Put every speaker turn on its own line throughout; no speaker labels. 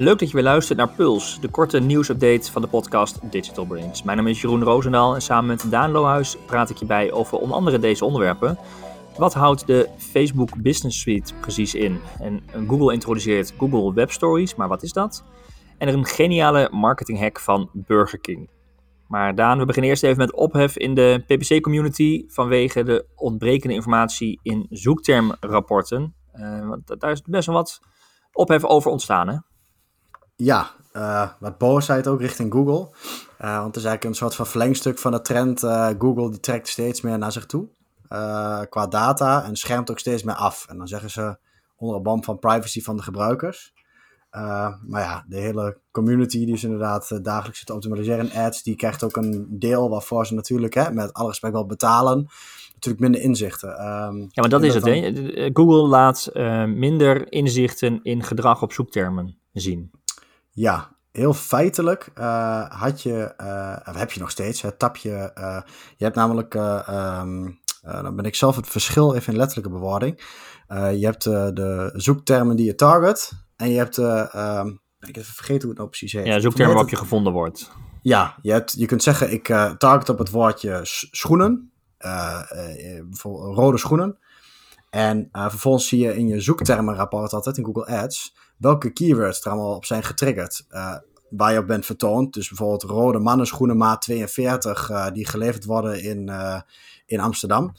Leuk dat je weer luistert naar Puls, de korte nieuwsupdate van de podcast Digital Brains. Mijn naam is Jeroen Roosendaal en samen met Daan Lohuis praat ik je bij over onder andere deze onderwerpen. Wat houdt de Facebook Business Suite precies in? En Google introduceert Google Web Stories, maar wat is dat? En er een geniale marketing hack van Burger King. Maar Daan, we beginnen eerst even met ophef in de PPC-community vanwege de ontbrekende informatie in zoektermrapporten. Uh, want daar is best wel wat ophef over ontstaan, hè?
Ja, uh, wat boosheid ook richting Google. Uh, want het is eigenlijk een soort van verlengstuk van de trend. Google die trekt steeds meer naar zich toe qua data en schermt ook steeds meer af. En dan zeggen ze onder een band van privacy van de gebruikers. Maar ja, de hele community die is inderdaad dagelijks te optimaliseren in ads, die krijgt ook een deel waarvoor ze natuurlijk hè, met alle respect wel betalen. Natuurlijk minder inzichten.
Um, ja, maar dat is het. Google laat uh, minder inzichten in gedrag op zoektermen zien.
Ja, heel feitelijk had je, of heb je nog steeds, het tapje. je hebt namelijk, um, dan ben ik zelf het verschil even in letterlijke bewoording. je hebt de zoektermen die je target. En je hebt, uh, ik even vergeten hoe het nou precies heet.
Ja, zoekterm waarop je gevonden wordt.
Ja, je, hebt, je kunt zeggen, ik uh, target op het woordje schoenen. Uh, rode schoenen. En vervolgens zie je in je zoektermenrapport altijd in Google Ads welke keywords er allemaal op zijn getriggerd. waar je op bent vertoond. Dus bijvoorbeeld rode mannenschoenen maat 42 die geleverd worden in, in Amsterdam.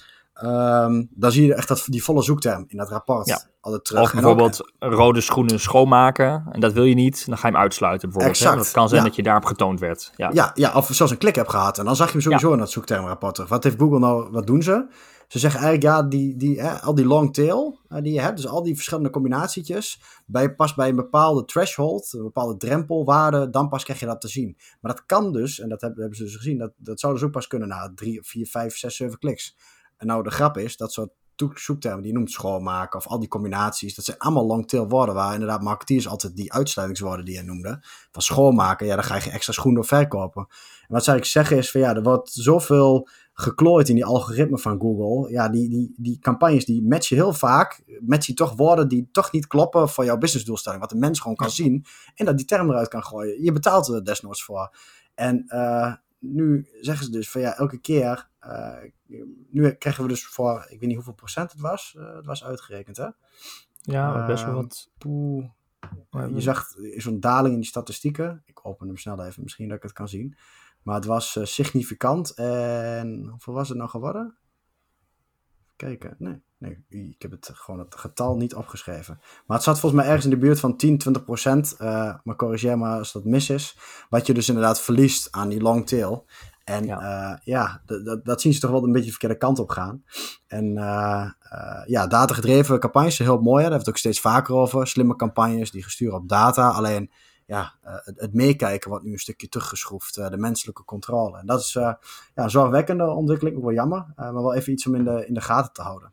Um, dan zie je echt dat, die volle zoekterm in dat rapport.
Ja. Altijd terug. Of bijvoorbeeld rode schoenen schoonmaken. En dat wil je niet. Dan ga je hem uitsluiten bijvoorbeeld. Exact. Dat kan zijn dat je daarop getoond werd.
Ja. Ja, ja, of zelfs een klik hebt gehad. En dan zag je hem sowieso in dat zoektermrapport terug. Wat heeft Google nou, wat doen ze? Ze zeggen eigenlijk, ja, die, die, hè, al die long tail uh, die je hebt, dus al die verschillende combinatietjes, bij, pas bij een bepaalde threshold, een bepaalde drempelwaarde, dan pas krijg je dat te zien. Maar dat kan dus, en dat hebben, hebben ze dus gezien, dat, dat zou dus ook pas kunnen na drie, vier, vijf, zes, zeven kliks. En nou, de grap is, dat soort zoektermen die je noemt schoonmaken of al die combinaties, dat zijn allemaal long-tail woorden waar inderdaad marketeers altijd die uitsluitingswoorden die je noemde, van schoonmaken, ja, dan ga je extra schoenen verkopen. En wat zou ik zeggen is van ja, er wordt zoveel geklooid in die algoritmen van Google. Ja, die, die, die campagnes die matchen heel vaak, matchen toch woorden die toch niet kloppen voor jouw businessdoelstelling, wat de mens gewoon kan zien en dat die term eruit kan gooien. Je betaalt er desnoods voor. En uh, nu zeggen ze dus van ja, elke keer nu krijgen we dus voor, ik weet niet hoeveel procent het was, uh, het was uitgerekend hè?
Ja, best wel wat.
Poeh. Je zag zo'n daling in die statistieken. Ik open hem snel even, misschien dat ik het kan zien. Maar het was uh, significant. En hoeveel was het nou geworden? kijken. Nee, nee, ik heb het gewoon het getal niet opgeschreven. Maar het zat volgens mij ergens in de buurt van 10, 20 procent. Uh, maar corrigeer maar als dat mis is. Wat je dus inderdaad verliest aan die long tail. En ja, uh, ja dat zien ze toch wel een beetje de verkeerde kant op gaan. En uh, uh, ja, datagedreven campagnes zijn heel mooi. Daar hebben we het ook steeds vaker over. Slimme campagnes die gestuurd op data. Alleen ja, het, het, meekijken wordt nu een stukje teruggeschroefd. de menselijke controle. En dat is ja, een zorgwekkende ontwikkeling. Ook wel jammer. maar wel even iets om in de, in de gaten te houden.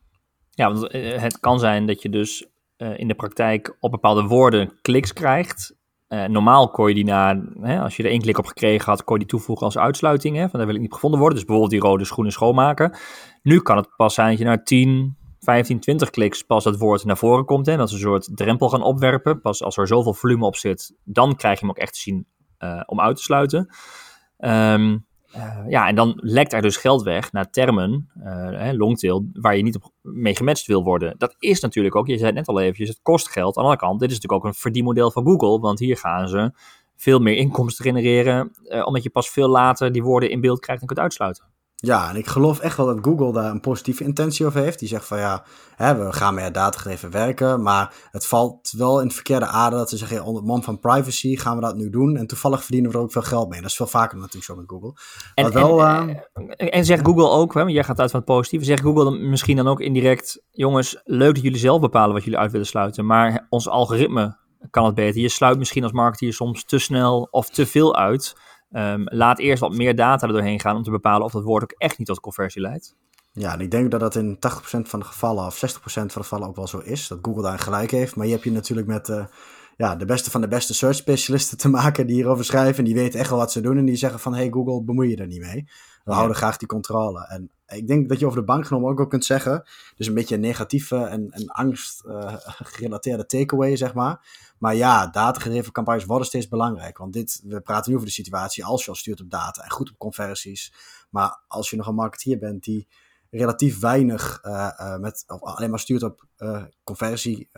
Ja, want het kan zijn dat je dus in de praktijk op bepaalde woorden kliks krijgt. Uh, normaal kon je die na, hè, als je er één klik op gekregen had, kon je die toevoegen als uitsluiting. Hè, van daar wil ik niet gevonden worden. Dus bijvoorbeeld die rode schoenen schoonmaken. Nu kan het pas zijn dat je na 10, 15, 20 kliks pas dat woord naar voren komt. Hè, dat ze een soort drempel gaan opwerpen. Pas als er zoveel volume op zit, dan krijg je hem ook echt te zien uh, om uit te sluiten. Um, uh, ja, en dan lekt er dus geld weg naar termen, uh, longtail, waar je niet op mee gematcht wil worden. Dat is natuurlijk ook, je zei het net al eventjes, het kost geld. Aan de andere kant, dit is natuurlijk ook een verdienmodel van Google, want hier gaan ze veel meer inkomsten genereren, uh, omdat je pas veel later die woorden in beeld krijgt en kunt uitsluiten.
Ja, en ik geloof echt wel dat Google daar een positieve intentie over heeft. Die zegt van ja, hè, we gaan meer datagedreven werken, maar het valt wel in het verkeerde aarde dat ze zeggen, onder het man van privacy gaan we dat nu doen. En toevallig verdienen we er ook veel geld mee. Dat is veel vaker natuurlijk zo met Google.
En, wel, en, uh... en, zegt Google ook, hè, jij gaat uit van het positieve, zegt Google dan misschien dan ook indirect, jongens, leuk dat jullie zelf bepalen wat jullie uit willen sluiten, maar ons algoritme kan het beter. Je sluit misschien als marketeer soms te snel of te veel uit. Um, laat eerst wat meer data er doorheen gaan om te bepalen of dat woord ook echt niet tot conversie leidt.
Ja, en ik denk dat dat in 80% van de gevallen of 60% van de gevallen ook wel zo is. Dat Google daar gelijk heeft. Maar je hebt je natuurlijk met uh, ja, de beste van de beste search specialisten te maken die hierover schrijven. En die weten echt wel wat ze doen. En die zeggen van, hey Google, bemoei je er niet mee. We houden graag die controle. En ik denk dat je over de bank genomen ook wel kunt zeggen. Dus een beetje een negatieve en, en angst uh, gerelateerde takeaway, zeg maar. Maar ja, datagedreven campagnes worden steeds belangrijk. Want dit, we praten nu over de situatie als je al stuurt op data en goed op conversies. Maar als je nog een marketeer bent die relatief weinig uh, uh, met, of alleen maar stuurt op uh, conversie,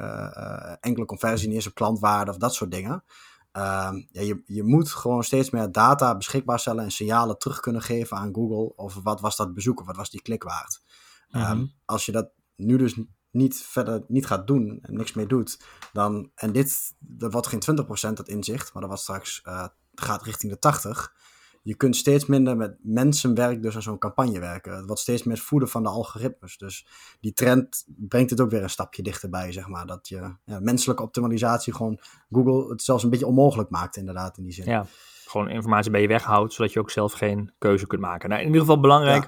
enkele conversie, eens op klantwaarde of dat soort dingen. Ehm, ja, je, je moet gewoon steeds meer data beschikbaar stellen en signalen terug kunnen geven aan Google over wat was dat bezoek of wat was die klik waard. Mm -hmm. als je dat nu dus niet verder niet gaat doen en niks mee doet, dan, en dit, dat wordt geen 20% dat inzicht, maar dat wordt straks, gaat richting de 80 je kunt steeds minder met mensenwerk dus aan zo'n campagne werken. Het wordt steeds meer voeden van de algoritmes. Dus die trend brengt het ook weer een stapje dichterbij, zeg maar. Dat je ja, menselijke optimalisatie gewoon Google het zelfs een beetje onmogelijk maakt, inderdaad, in die zin.
Ja, gewoon informatie bij je weghoudt, zodat je ook zelf geen keuze kunt maken. Nou, in ieder geval belangrijk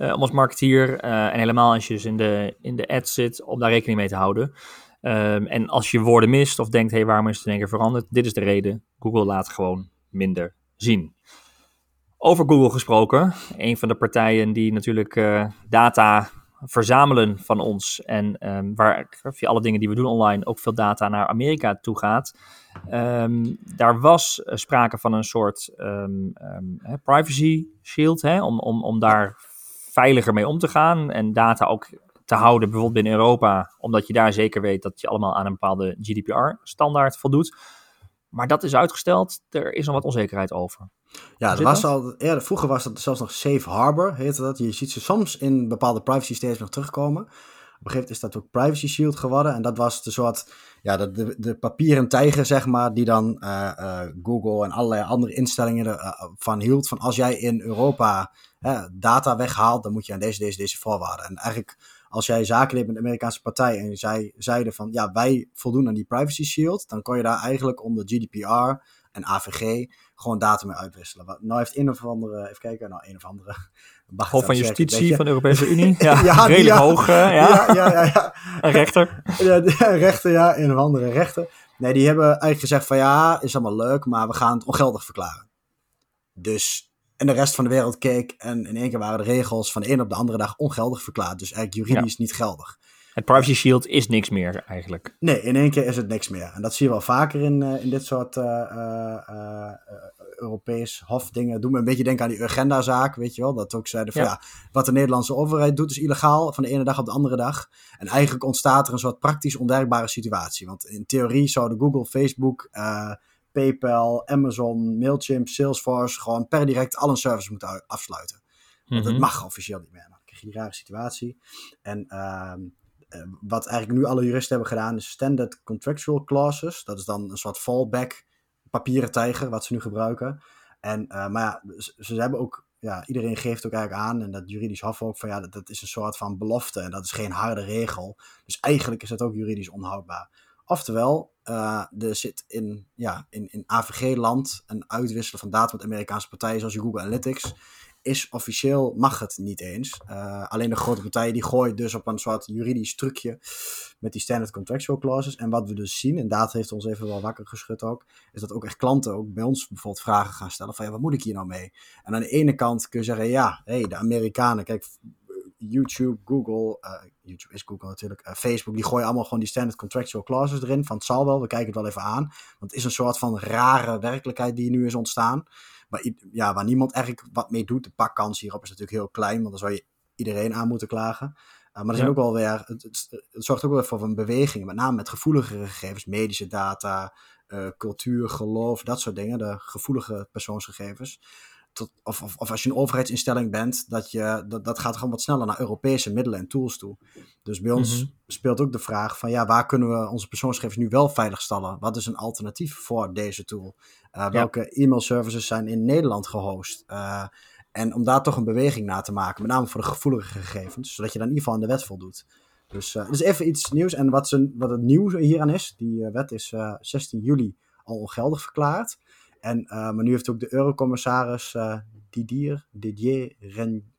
om als marketeer, uh, en helemaal als je dus in de, in de ad zit, om daar rekening mee te houden. Um, en als je woorden mist of denkt, hé, hey, waarom is het in één keer veranderd? Dit is de reden. Google laat gewoon minder zien. Over Google gesproken, een van de partijen die natuurlijk uh, data verzamelen van ons en um, waar via alle dingen die we doen online ook veel data naar Amerika toe gaat. Um, daar was sprake van een soort privacy shield, hè, om, om, om daar veiliger mee om te gaan en data ook te houden, bijvoorbeeld binnen Europa, omdat je daar zeker weet dat je allemaal aan een bepaalde GDPR-standaard voldoet. Maar dat is uitgesteld, er is nog wat onzekerheid over.
Ja, er was al, eerder, vroeger was dat zelfs nog Safe Harbor, heette dat. Je ziet ze soms in bepaalde privacy steeds nog terugkomen. Een gegeven is dat ook Privacy Shield geworden. En dat was de soort, ja, de, de, de papieren tijger, zeg maar, die dan uh, uh, Google en allerlei andere instellingen ervan uh, hield. Van als jij in Europa data weghaalt, dan moet je aan deze, deze, deze voorwaarden. En eigenlijk als jij zaken deed met de Amerikaanse partij en zij zeiden van ja, wij voldoen aan die privacy shield, dan kon je daar eigenlijk onder GDPR en AVG gewoon data mee uitwisselen. Nou heeft een of andere, even kijken, nou een of andere...
Hof van Justitie van de Europese Unie. Ja, ja redelijk ja, hoog. Ja.
Ja, ja, ja, ja.
Een rechter.
Ja, rechter, ja, een of andere rechter. Nee, die hebben eigenlijk gezegd van ja, is allemaal leuk, maar we gaan het ongeldig verklaren. Dus en de rest van de wereld keek en in één keer waren de regels van de een op de andere dag ongeldig verklaard. Dus eigenlijk juridisch niet geldig.
Het Privacy Shield is niks meer eigenlijk.
Nee, in één keer is het niks meer. En dat zie je wel vaker in, uh, in dit soort uh, uh, Europees hofdingen. Doe me een beetje denken aan die Urgenda-zaak, weet je wel. Dat ook zeiden van ja. ja. wat de Nederlandse overheid doet is illegaal van de ene dag op de andere dag. En eigenlijk ontstaat er een soort praktisch onwerkbare situatie. Want in theorie zouden Google, Facebook PayPal, Amazon, Mailchimp, Salesforce gewoon per direct al een service moeten afsluiten. Want mm dat mag officieel niet meer. Dan krijg je die rare situatie. En uh, wat eigenlijk nu alle juristen hebben gedaan is standard contractual clauses. Dat is dan een soort fallback papieren tijger wat ze nu gebruiken. En, uh, maar ja, ze, ze, hebben ook, ja, iedereen geeft ook eigenlijk aan, en dat juridisch hof ook, van ja, dat, is een soort van belofte en dat is geen harde regel. Dus eigenlijk is dat ook juridisch onhoudbaar. Oftewel, uh, er zit in, ja, in, in AVG-land een uitwisselen van data met Amerikaanse partijen zoals Google Analytics. Is officieel, mag het niet eens. Uh, alleen de grote partijen die gooien dus op een soort juridisch trucje met die standard contractual clauses. En wat we dus zien, en data heeft ons even wel wakker geschud ook, is dat ook echt klanten ook bij ons bijvoorbeeld vragen gaan stellen van ja, wat moet ik hier nou mee? En aan de ene kant kun je zeggen, ja, hey, de Amerikanen, kijk, YouTube, Google, uh, YouTube is Google natuurlijk, uh, Facebook, die gooien allemaal gewoon die standard contractual clauses erin. Van het zal wel, we kijken het wel even aan. Want het is een soort van rare werkelijkheid die nu is ontstaan. Maar ja, waar niemand eigenlijk wat mee doet. De pakkans hierop is natuurlijk heel klein, want dan zou je iedereen aan moeten klagen. Uh, maar er zijn ook wel weer, het, het, het, zorgt ook wel voor een beweging, met name met gevoeligere gegevens, medische data, uh, cultuur, geloof, dat soort dingen, de gevoelige persoonsgegevens tot, of, of, of, als je een overheidsinstelling bent, dat, je, dat, dat gaat gewoon wat sneller naar Europese middelen en tools toe. Dus bij ons mhm. speelt ook de vraag van ja, waar kunnen we onze persoonsgegevens nu wel veilig stellen? Wat is een alternatief voor deze tool? Uh, welke e-mail services zijn in Nederland gehost? Uh, en om daar toch een beweging na te maken, met name voor de gevoelige gegevens, zodat je dan in ieder geval aan de wet voldoet. Dus, uh, dus even iets nieuws. En wat, ze, wat het nieuws hieraan is, die wet is 16 juli al ongeldig verklaard. En, uh, maar nu heeft ook de eurocommissaris uh, Didier, Didier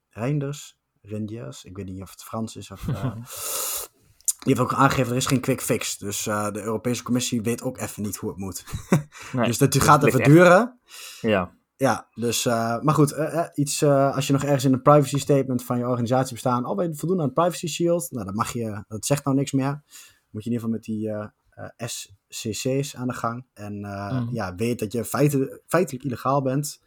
Reinders, Rendiers, ik weet niet of het Frans is of... Uh, die heeft ook aangegeven, er is geen quick fix. Dus de Europese Commissie weet ook even niet hoe het moet. nee, dus dat gaat even duren.
Ja.
Ja, dus, uh, maar goed, uh, iets, uh, als je nog ergens in een privacy statement van je organisatie bestaan, al ben je voldoen aan het privacy shield, nou, dan mag je, dat zegt nou niks meer. Moet je in ieder geval met die SCC's aan de gang. En mm. ja, weet dat je feitelijk, feitelijk illegaal bent.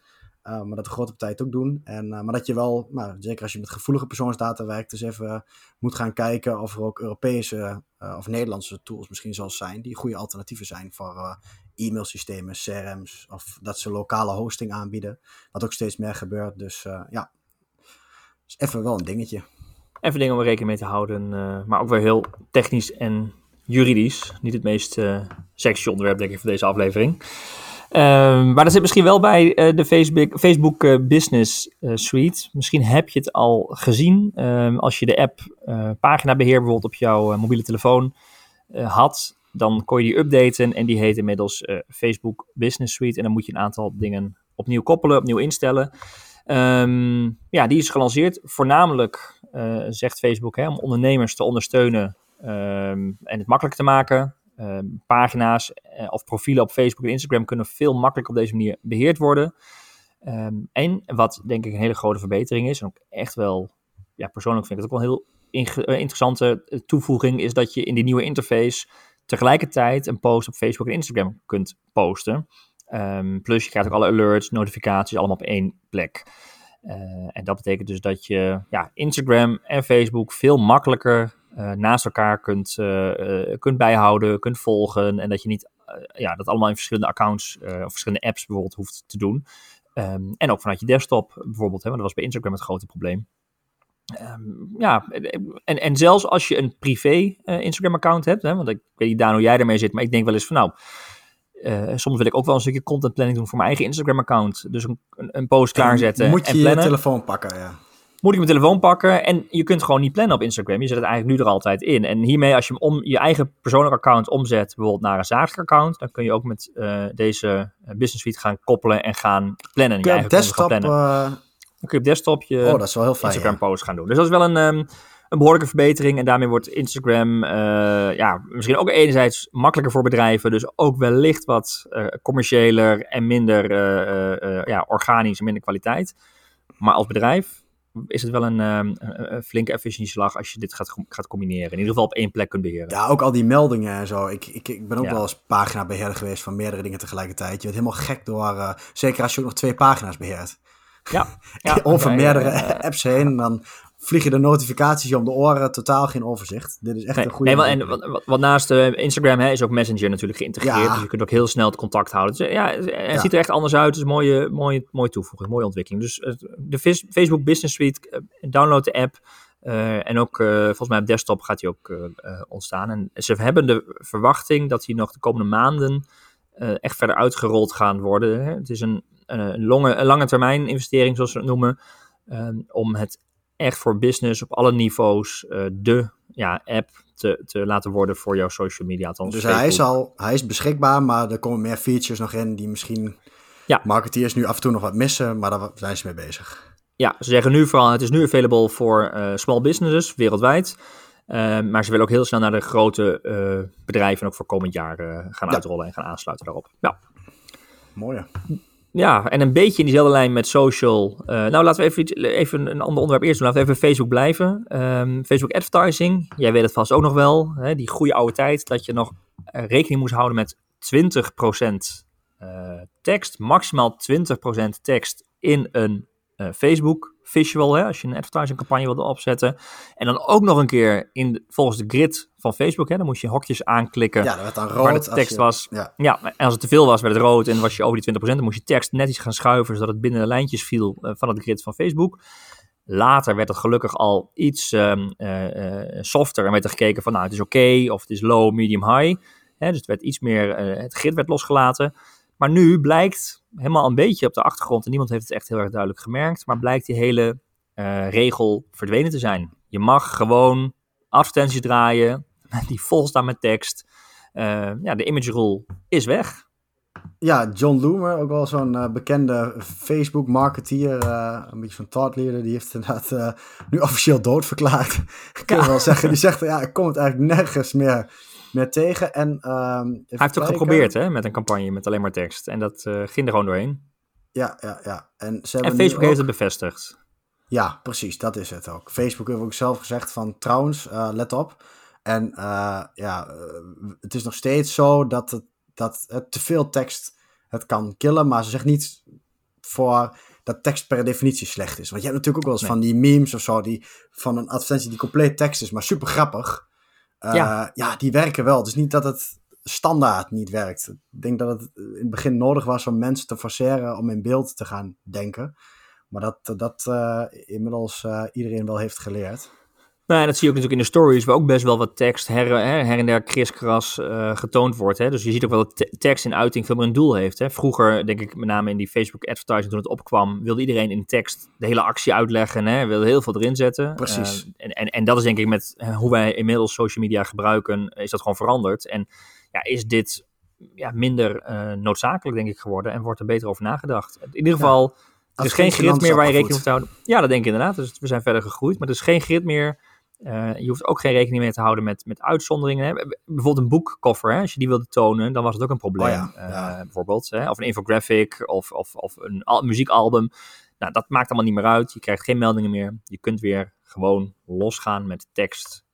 Uh, maar dat de grote partijen het ook doen. En, uh, maar dat je wel, nou, zeker als je met gevoelige persoonsdata werkt, dus even moet gaan kijken of er ook Europese of Nederlandse tools misschien zal zijn, die goede alternatieven zijn voor e-mailsystemen, CRM's, of dat ze lokale hosting aanbieden. Wat ook steeds meer gebeurt. Dus ja, is even wel een dingetje.
Even dingen om rekening mee te houden, maar ook weer heel technisch en juridisch. Niet het meest sexy onderwerp, denk ik, voor deze aflevering. Um, maar dat zit misschien wel bij uh, de Facebook, Facebook uh, Business uh, Suite. Misschien heb je het al gezien. Um, als je de app paginabeheer bijvoorbeeld op jouw mobiele telefoon had, dan kon je die updaten en die heet inmiddels Facebook Business Suite. En dan moet je een aantal dingen opnieuw koppelen, opnieuw instellen. Um, ja, die is gelanceerd. Voornamelijk zegt Facebook hè, om ondernemers te ondersteunen en het makkelijk te maken. Ehm, pagina's uh, of profielen op Facebook en Instagram kunnen veel makkelijker op deze manier beheerd worden. Um, en wat denk ik een hele grote verbetering is, en ook echt wel, ja, persoonlijk vind ik het ook wel een heel uh, interessante eh, toevoeging, is dat je in die nieuwe interface tegelijkertijd een post op Facebook en Instagram kunt posten. Plus je krijgt ook alle alerts, notificaties allemaal op één plek. En dat betekent dus dat je ja, Instagram en Facebook veel makkelijker uh, naast elkaar kunt, uh, kunt bijhouden, kunt volgen. En dat je niet ja, dat allemaal in verschillende accounts of verschillende apps bijvoorbeeld hoeft te doen. Um, en ook vanuit je desktop bijvoorbeeld, hè, want dat was bij Instagram het grote probleem. Um, ja, en, en zelfs als je een privé Instagram-account hebt, hè, want ik weet niet, Daan, hoe jij ermee zit, maar ik denk wel eens van nou, uh, soms wil ik ook wel een stukje content planning doen voor mijn eigen Instagram-account. Dus een, een, een post klaarzetten.
Moet je
en plannen.
je telefoon pakken, ja
moet ik mijn telefoon pakken. En je kunt gewoon niet plannen op Instagram. Je zet het eigenlijk nu er altijd in. En hiermee, als je om, je eigen persoonlijke account omzet, bijvoorbeeld naar een zakelijk account, dan kun je ook met uh, deze Business Suite gaan koppelen en gaan plannen.
Kun je, desktop,
plannen.
Uh...
Dan kun je op desktop je
oh, dat is wel heel fijn,
Instagram
ja.
post gaan doen. Dus dat is wel een, um, een behoorlijke verbetering. En daarmee wordt Instagram uh, ja, misschien ook enerzijds makkelijker voor bedrijven. Dus ook wellicht wat commerciëler en minder ja, organisch en minder kwaliteit. Maar als bedrijf is het wel een, um, een flinke efficiëntieslag als je dit gaat, gaat combineren. In ieder geval op één plek kunt beheren.
Ja, ook al die meldingen en zo. Ik, ik, ik ben ook ja. wel eens paginabeheerder geweest van meerdere dingen tegelijkertijd. Je bent helemaal gek door, uh, zeker als je ook nog twee pagina's beheert.
Ja.
ja Over meerdere uh, apps heen. Dan vliegen de notificaties om de oren, totaal geen overzicht. Dit is echt
nee,
een goede...
Nee, en wat, wat, naast uh, Instagram hè, is ook Messenger natuurlijk geïntegreerd. Ja. Dus je kunt ook heel snel het contact houden. Dus, ja, het ja. ziet er echt anders uit. Het is een mooie, mooie, mooie toevoeging, mooie ontwikkeling. Dus uh, de Facebook Business Suite, download de app. en ook volgens mij op desktop gaat die ook ontstaan. En ze hebben de verwachting dat die nog de komende maanden echt verder uitgerold gaan worden. Hè. Het is een, een, lange, een lange termijn investering, zoals we het noemen. om het echt voor business op alle niveaus uh, de ja, app te, te laten worden voor jouw social media.
Althans, dus hij is al hij is beschikbaar, maar er komen meer features nog in die misschien ja. marketeers nu af en toe nog wat missen, maar daar zijn ze mee bezig.
Ja, ze zeggen nu vooral, het is nu available voor uh, small businesses wereldwijd. Uh, maar ze willen ook heel snel naar de grote uh, bedrijven ook voor komend jaar gaan ja. uitrollen en gaan aansluiten daarop. Ja.
Mooi.
Ja, en een beetje in diezelfde lijn met social. Uh, nou, laten we even, even een ander onderwerp eerst doen. Laten we even Facebook blijven. Um, Facebook advertising. Jij weet het vast ook nog wel. Hè, die goede oude tijd dat je nog rekening moest houden met 20% uh, tekst. Maximaal 20% tekst in een Facebook visual, hè, als je een advertising campagne wilde opzetten. En dan ook nog een keer in, volgens de grid van Facebook, hè, dan moest je hokjes aanklikken.
Ja, dat werd dan rood.
Waar de tekst
je,
was.
Ja.
ja. en als het te veel was, werd het rood. En was je over die 20%, dan moest je tekst net iets gaan schuiven, zodat het binnen de lijntjes viel uh, van het grid van Facebook. Later werd het gelukkig al iets um, uh, softer en werd er gekeken van, nou, het is oké, okay, of het is low, medium, high. Hè, dus het werd iets meer, het grid werd losgelaten. Maar nu blijkt helemaal een beetje op de achtergrond, en niemand heeft het echt heel erg duidelijk gemerkt, maar blijkt die hele uh, regel verdwenen te zijn. Je mag gewoon advertenties draaien die vol staan met tekst. Uh, ja, de image rule is weg.
Ja, John Loomer, ook wel zo'n uh, bekende Facebook-marketeer, een beetje van thought leader, die heeft inderdaad nu officieel doodverklaard. Kun je ja. wel zeggen. Die zegt, ja, ik kom het eigenlijk nergens meer meer tegen. En, uh,
Hij heeft het ook geprobeerd hè, met een campagne met alleen maar tekst. En dat uh, ging er gewoon doorheen.
Ja, ja, ja. En, ze
En Facebook heeft het bevestigd.
Ja, precies, dat is het ook. Facebook heeft ook zelf gezegd van trouwens, eh, let op. En eh, ja, eh, het is nog steeds zo dat, het, dat het te veel tekst het kan killen, maar ze zegt niet voor dat tekst per definitie slecht is. Want je hebt natuurlijk ook wel eens
Nee.
van die memes of zo, die van een advertentie die compleet tekst is, maar super grappig. Eh,
Ja.
ja. die werken wel. Het is niet dat het standaard niet werkt. Ik denk dat het in het begin nodig was om mensen te forceren om in beeld te gaan denken. Maar dat, dat eh, inmiddels eh, iedereen wel heeft geleerd.
Nou, en dat zie je ook natuurlijk in de stories, waar ook best wel wat tekst her, her, her en der kriskras eh getoond wordt. Hè? Dus je ziet ook wel dat te- tekst in uiting veel meer een doel heeft. Hè? Vroeger, denk ik, met name in die Facebook advertising toen het opkwam, wilde iedereen in tekst de hele actie uitleggen. Hè? Wilde heel veel erin zetten.
Precies.
Eh, en, en, en dat is denk ik met eh, hoe wij inmiddels social media gebruiken, is dat gewoon veranderd. En ja, is dit ja, minder noodzakelijk, denk ik, geworden en wordt er beter over nagedacht. In ieder geval, er is geen grid meer waar je rekening mee te houden. Ja, dat denk ik inderdaad. Dus we zijn verder gegroeid, maar er is geen grid meer. Eh, je hoeft ook geen rekening mee te houden met, met uitzonderingen. Hè. Bijvoorbeeld een boekcover, hè. als je die wilde tonen, dan was het ook een probleem.
Oh ja,
Eh, bijvoorbeeld, hè. of een infographic of, of, of een al- muziekalbum. Nou, dat maakt allemaal niet meer uit. Je krijgt geen meldingen meer. Je kunt weer gewoon losgaan met tekst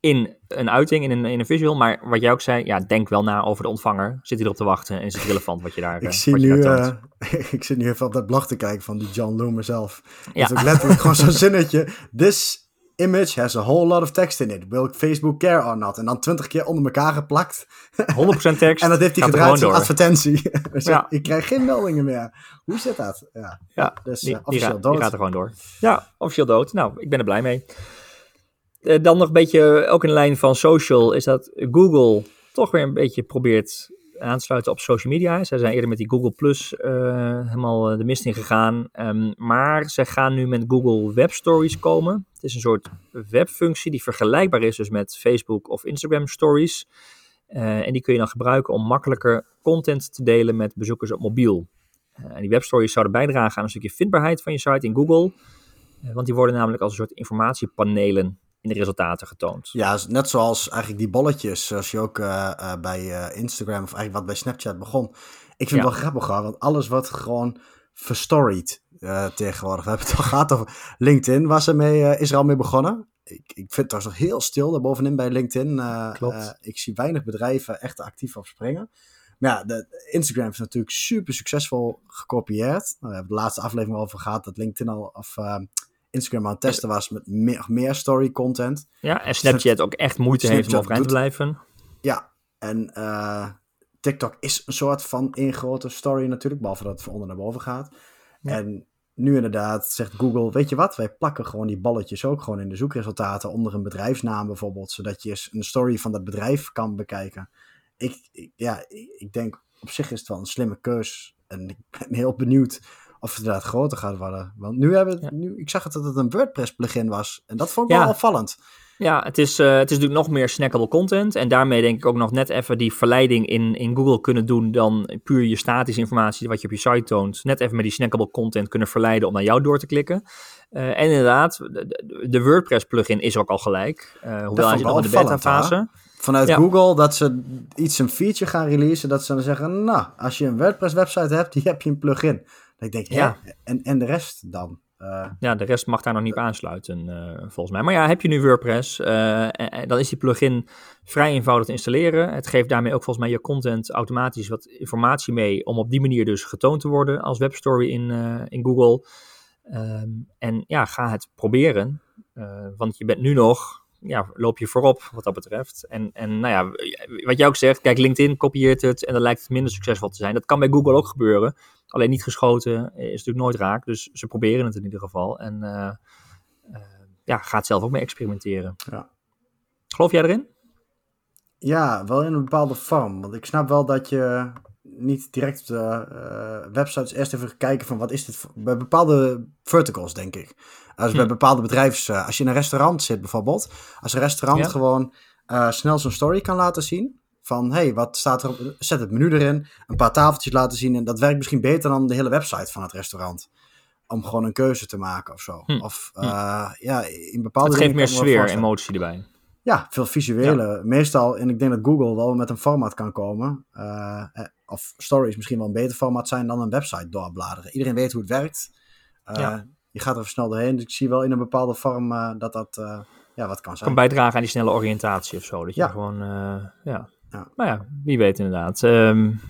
in een uiting, in een, in een visual. Maar wat jij ook zei, ja, denk wel na over de ontvanger. Zit hij erop te wachten en is het relevant wat je daar,
Ik,
eh,
zie
wat je
nu, ik zit nu even op dat blog te kijken van die John Loomer zelf.
Ja.
Ja. Dat is ook letterlijk gewoon zo'n zinnetje. This image has a whole lot of text in it. Will Facebook care or not? En dan twintig keer onder elkaar geplakt.
100% tekst.
En dat heeft hij gedraaid als advertentie. Dus
Ja.
Ik krijg geen meldingen meer. Hoe zit dat? Ja,
Ja,
dus
die,
eh, officieel dood.
die gaat er gewoon door. Ja, officieel dood. Nou, ik ben er blij mee. Eh, dan nog een beetje, ook in de lijn van social, is dat Google toch weer een beetje probeert aan te sluiten op social media. Zij zijn eerder met die Google Plus eh, helemaal eh, de mist in gegaan. Ehm, maar zij gaan nu met Google Web Stories komen. Het is een soort webfunctie die vergelijkbaar is dus met Facebook of Instagram Stories. Eh, en die kun je dan gebruiken om makkelijker content te delen met bezoekers op mobiel. En die webstories zouden bijdragen aan een stukje vindbaarheid van je site in Google. Want die worden namelijk als een soort informatiepanelen in de resultaten getoond.
Ja, net zoals eigenlijk die bolletjes, zoals je ook eh, eh, bij eh, Instagram of eigenlijk wat bij Snapchat begon. Ik vind
Ja.
het wel grappig hoor, want alles wordt gewoon verstoried eh, tegenwoordig. We hebben het al gehad over LinkedIn, waar ze mee, is er al mee begonnen. Ik, ik vind het trouwens nog heel stil daarbovenin bij LinkedIn. Eh,
Klopt.
ik zie weinig bedrijven echt actief op springen. Maar ja, de, Instagram is natuurlijk super succesvol gekopieerd. Nou, we hebben de laatste aflevering al over gehad dat LinkedIn al of eh, Instagram aan het testen was met meer, meer story content.
Ja, en Snapchat ook echt moeite heeft om overeind te blijven.
Ja, en eh, TikTok is een soort van één grote story natuurlijk, behalve dat het van onder naar boven gaat.
Ja.
En nu inderdaad zegt Google, weet je wat, wij plakken gewoon die balletjes ook gewoon in de zoekresultaten onder een bedrijfsnaam bijvoorbeeld, zodat je eens een story van dat bedrijf kan bekijken. Ik, ik- ja, ik ik denk op zich is het wel een slimme keus en ik ben heel benieuwd of het inderdaad groter gaat worden. Want nu hebben
Ja.
nu, ik zag het dat het een WordPress plugin was en dat vond ik
Ja.
wel opvallend.
Ja, het is, eh, het is natuurlijk nog meer snackable content. En daarmee denk ik ook nog net even die verleiding in, in Google kunnen doen dan puur je statische informatie wat je op je site toont. Net even met die snackable content kunnen verleiden om naar jou door te klikken. Eh, en inderdaad, de, WordPress plugin is ook al gelijk. eh hoewel hij zit nog in de
opvallend,
beta-fase.
vanuit
Ja.
Google dat ze iets een feature gaan releasen dat ze dan zeggen, nou, als je een WordPress website hebt, die heb je een plugin. Ik denk,
Ja.
en, en de rest dan? Eh,
Ja, de rest mag daar nog niet op aansluiten, eh, volgens mij. Maar ja, heb je nu WordPress, eh, en- en dan is die plugin vrij eenvoudig te installeren. Het geeft daarmee ook volgens mij je content automatisch wat informatie mee om op die manier dus getoond te worden als webstory in, in Google. Ehm, en ja, ga het proberen, want je bent nu nog, ja, loop je voorop wat dat betreft. En, en nou ja, wat jij ook zegt, kijk, LinkedIn kopieert het en dan lijkt het minder succesvol te zijn. Dat kan bij Google ook gebeuren. Alleen niet geschoten is natuurlijk nooit raak. Dus ze proberen het in ieder geval. En eh, eh, ja, ga het zelf ook mee experimenteren.
Ja.
Geloof jij erin?
ja, wel in een bepaalde vorm. Want ik snap wel dat je niet direct op de eh, websites eerst even kijken van wat is dit voor- bij bepaalde verticals, denk ik. Als bij
Hm.
bepaalde bedrijfs, eh, als je in een restaurant zit bijvoorbeeld, als een restaurant
Ja.
gewoon eh, snel zo'n story kan laten zien. Van, hé, hey, wat staat er op, zet het menu erin, een paar tafeltjes laten zien. En dat werkt misschien beter dan de hele website van het restaurant. Om gewoon een keuze te maken of zo.
Hm.
Of,
Hm.
eh, ja, in bepaalde
Het geeft meer sfeer, emotie erbij.
Ja, veel visuele. Meestal, en ik denk dat Google wel met een format kan komen. Uh, of stories misschien wel een beter format zijn dan een website doorbladeren. Iedereen weet hoe het werkt. Uh, ja. Je gaat er snel doorheen. Dus ik zie wel in een bepaalde vorm uh, dat dat ja, wat kan zijn.
Kan bijdragen aan die snelle oriëntatie of zo. Dat je ja. gewoon, ja. ja. Nou ja, wie weet inderdaad. Um,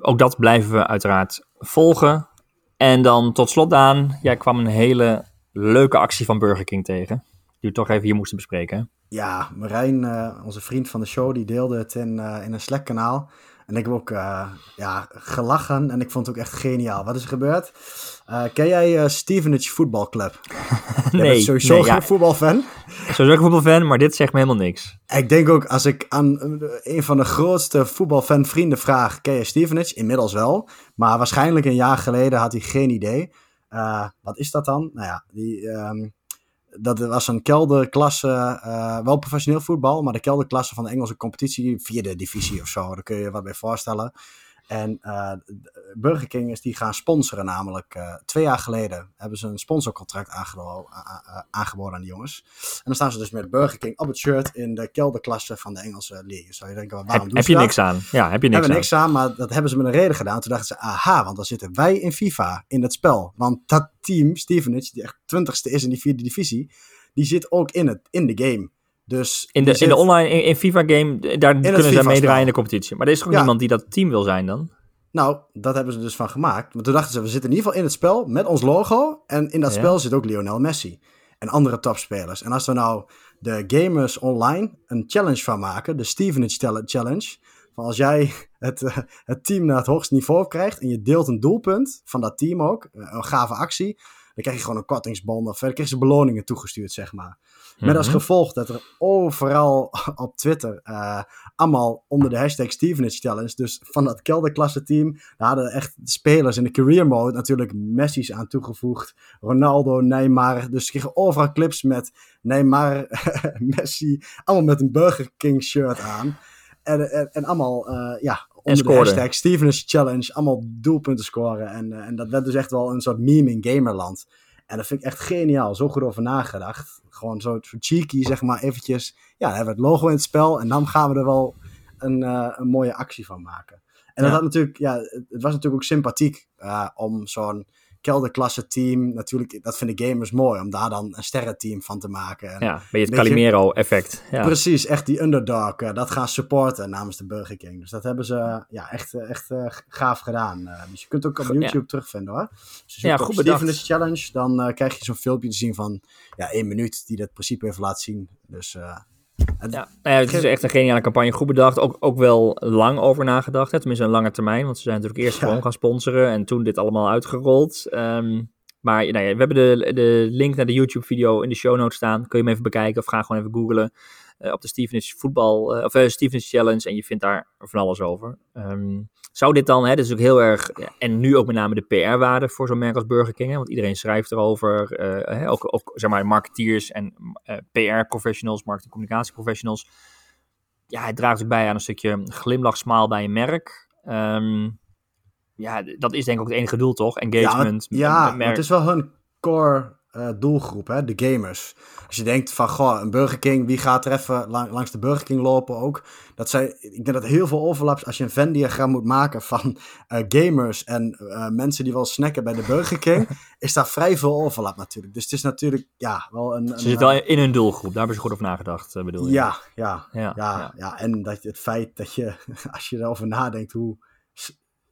ook dat blijven we uiteraard volgen. En dan tot slot, Daan, jij kwam een hele leuke actie van Burger King tegen. Die we toch even hier moesten bespreken.
Ja, Marijn, onze vriend van de show, die deelde het in, in een Slack-kanaal. En ik heb ook uh, ja, gelachen en ik vond het ook echt geniaal. Wat is er gebeurd? ken jij Stevenage Football Club?
nee.
Sowieso
nee,
geen voetbalfan.
Sowieso geen voetbalfan, maar dit zegt me helemaal niks.
Ik denk ook, als ik aan een van de grootste voetbalfan vrienden vraag... Ken je Stevenage? Inmiddels wel. Maar waarschijnlijk een jaar geleden had hij geen idee. wat is dat dan? Nou ja, die... Um, dat was een kelderklasse, uh, wel professioneel voetbal, maar de kelderklasse van de Engelse competitie, vierde divisie of zo, daar kun je je wat bij voorstellen. En uh, Burger King is die gaan sponsoren, namelijk uh, twee jaar geleden hebben ze een sponsorcontract aangeboden, aan die jongens. En dan staan ze dus met Burger King op het shirt in de kelderklasse van de Engelse league. Zou je denken, waarom
heb, doen heb je niks aan? Ja, heb je niks
hebben aan. niks aan, maar dat hebben ze met een reden gedaan. Toen dachten ze, aha, want dan zitten wij in FIFA, in dat spel. Want dat team, Stevenage, die echt twintigste is in die vierde divisie, die zit ook in, het, in de game. Dus
in de, in de online, in, in FIFA-game, daar kunnen ze meedraaien in de competitie. Maar er is toch ja. niemand die dat team wil zijn dan?
Nou, dat hebben ze dus van gemaakt. Maar toen dachten ze, we zitten in ieder geval in het spel met ons logo. En in dat ja. spel zit ook Lionel Messi. En andere topspelers. En als we nou de gamers online een challenge van maken, de Stevenage Challenge. Van als jij het, uh, het team naar het hoogste niveau krijgt en je deelt een doelpunt van dat team ook, een gave actie, dan krijg je gewoon een kortingsbon of verder krijg je beloningen toegestuurd, zeg maar. Met als gevolg dat er overal op Twitter uh, allemaal onder de hashtag Stevenage Challenge, dus van dat kelderklasse team, daar hadden echt spelers in de career mode natuurlijk Messi's aan toegevoegd. Ronaldo, Neymar, dus kregen overal clips met Neymar, Messi, allemaal met een Burger King shirt aan. En, en, en allemaal, uh, ja, onder de hashtag Stevenage Challenge, allemaal doelpunten scoren. En, uh, en dat werd dus echt wel een soort meme in gamerland. En dat vind ik echt geniaal. Zo goed over nagedacht. Gewoon zo, zo cheeky, zeg maar, eventjes. Ja, dan hebben we het logo in het spel. En dan gaan we er wel een, uh, een mooie actie van maken. En dat had natuurlijk, ja, het was natuurlijk ook sympathiek uh, om zo'n kelderklasse team. Natuurlijk, dat vinden gamers mooi, om daar dan een sterrenteam van te maken. En
ja, beetje het Calimero-effect. Ja.
Precies, echt die underdog. Uh, dat gaan supporten namens de Burger King. Dus dat hebben ze ja, echt, echt uh, gaaf gedaan. Uh, dus je kunt ook op YouTube ja. terugvinden hoor. Dus
ja, goed bedacht.
Challenge, dan krijg je zo'n filmpje te zien van ja, één minuut die dat principe heeft laten zien. Dus
ja, nou ja, het is echt een geniale campagne. Goed bedacht. Ook, ook wel lang over nagedacht. Hè? Tenminste, een lange termijn. Want ze zijn natuurlijk eerst ja. gewoon gaan sponsoren. En toen dit allemaal uitgerold. Um, maar nou ja, we hebben de, de link naar de YouTube-video in de show notes staan. Kun je hem even bekijken of ga gewoon even googlen. Uh, op de Stevenage voetbal, uh, of uh, Stevenage Challenge. En je vindt daar van alles over. Um, zou dit dan, hè, dat is ook heel erg, en nu ook met name de PR-waarde voor zo'n merk als Burger King, hè, want iedereen schrijft erover, uh, hè, ook, ook zeg maar marketeers en uh, PR-professionals, marketing-communicatie-professionals. Ja, het draagt ook bij aan een stukje glimlach-smaal bij een merk. Um, ja, dat is denk ik ook het enige doel, toch? Engagement.
Ja, ja met, met het is wel hun core uh, doelgroep, hè? de gamers. Als je denkt van, goh, een Burger King, wie gaat er even lang, langs de Burger King lopen ook? Dat zijn, ik denk dat heel veel overlaps, als je een Venn-diagram moet maken van uh, gamers en uh, mensen die wel snacken bij de Burger King, is daar vrij veel overlap natuurlijk. Dus het is natuurlijk, ja, wel een...
Ze zitten wel in hun doelgroep, daar hebben ze goed over nagedacht, bedoel je?
Ja, ja, ja, ja, ja. ja. En dat het feit dat je, als je erover nadenkt hoe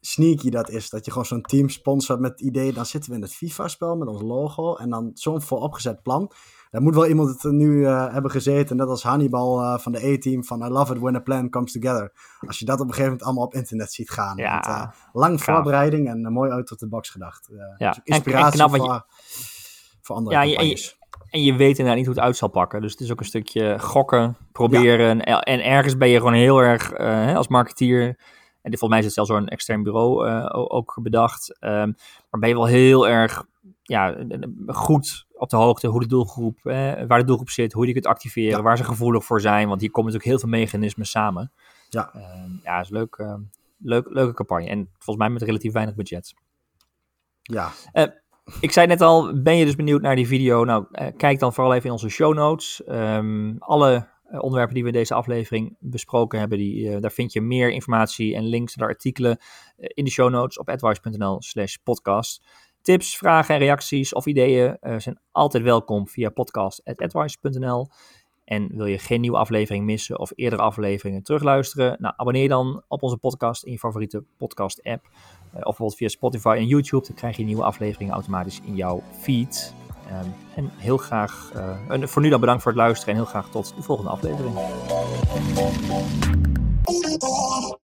sneaky dat is. Dat je gewoon zo'n team sponsort met het idee, dan zitten we in het FIFA-spel met ons logo. En dan zo'n vooropgezet plan. Daar moet wel iemand het nu uh, hebben gezeten, net als Hannibal uh, van de A-team van I love it when a plan comes together. Als je dat op een gegeven moment allemaal op internet ziet gaan.
Ja,
met, uh, lang gaaf. voorbereiding en mooi uit tot de box gedacht.
ja.
Inspiratie
en, en
voor, je, voor andere ja,
en je, en je weet inderdaad niet hoe het uit zal pakken. Dus het is ook een stukje gokken, proberen. Ja. En, en, ergens ben je gewoon heel erg, als marketeer en dit, volgens mij is het zelfs door een extern bureau uh, ook bedacht. Um, maar ben je wel heel erg ja, goed op de hoogte hoe de doelgroep, eh, waar de doelgroep zit, hoe je die kunt activeren, ja. waar ze gevoelig voor zijn. Want hier komen natuurlijk heel veel mechanismen samen.
Ja,
um, ja is leuk, uh, leuk, leuke campagne. En volgens mij met relatief weinig budget.
Ja.
Uh, ik zei net al, ben je dus benieuwd naar die video? Nou, kijk dan vooral even in onze show notes. Um, alle onderwerpen die we in deze aflevering besproken hebben. Die, daar vind je meer informatie en links naar artikelen in de show notes op advice.nl slash podcast. Tips, vragen en reacties of ideeën zijn altijd welkom via podcast.advice.nl. En wil je geen nieuwe aflevering missen of eerdere afleveringen terugluisteren? Nou, abonneer dan op onze podcast in je favoriete podcast app. of bijvoorbeeld via Spotify en YouTube. Dan krijg je nieuwe afleveringen automatisch in jouw feed. Ehm, en heel graag, eh, en voor nu dan bedankt voor het luisteren en heel graag tot de volgende aflevering.